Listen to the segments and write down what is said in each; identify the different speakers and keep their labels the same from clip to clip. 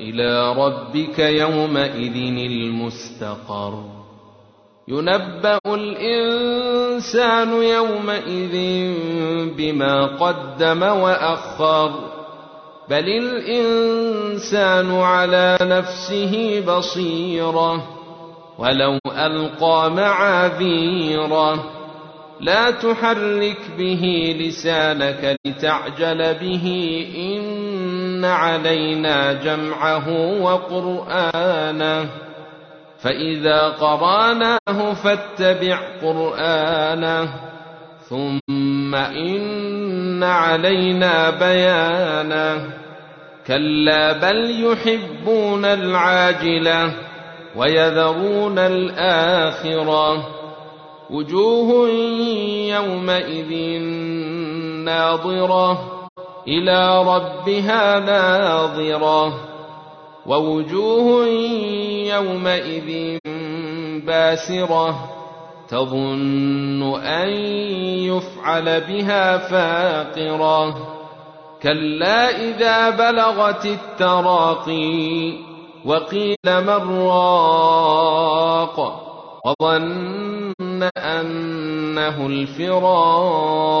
Speaker 1: إلى ربك يومئذ المستقر. ينبأ الإنسان يومئذ بما قدم وأخر. بل الإنسان على نفسه بصيرة. ولو ألقى معاذيره. لا تحرك به لسانك لتعجل به. أن علينا جمعه وقرآنه فإذا قرأناه فاتبع قرآنه ثم إن علينا بيانه. كلا بل يحبون العاجله ويذرون الاخره وجوه يومئذ ناظرة. إلى ربها ناظرة ووجوه يومئذ باسرة تظن أن يفعل بها فاقرة كلا إذا بلغت التراقي وقيل من راق وظن أنه الفراق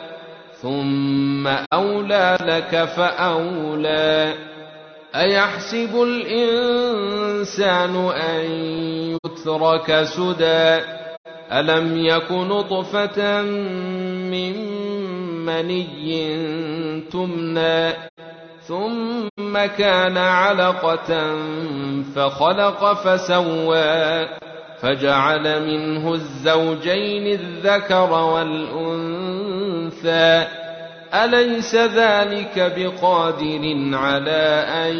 Speaker 1: ثم اولى لك فاولى ايحسب الانسان ان يترك سدى الم يك نطفه من مني تمنى ثم كان علقه فخلق فسوى فجعل منه الزوجين الذكر والانثى أليس ذلك بقادر على أن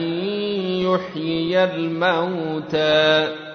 Speaker 1: يحيي الموتى؟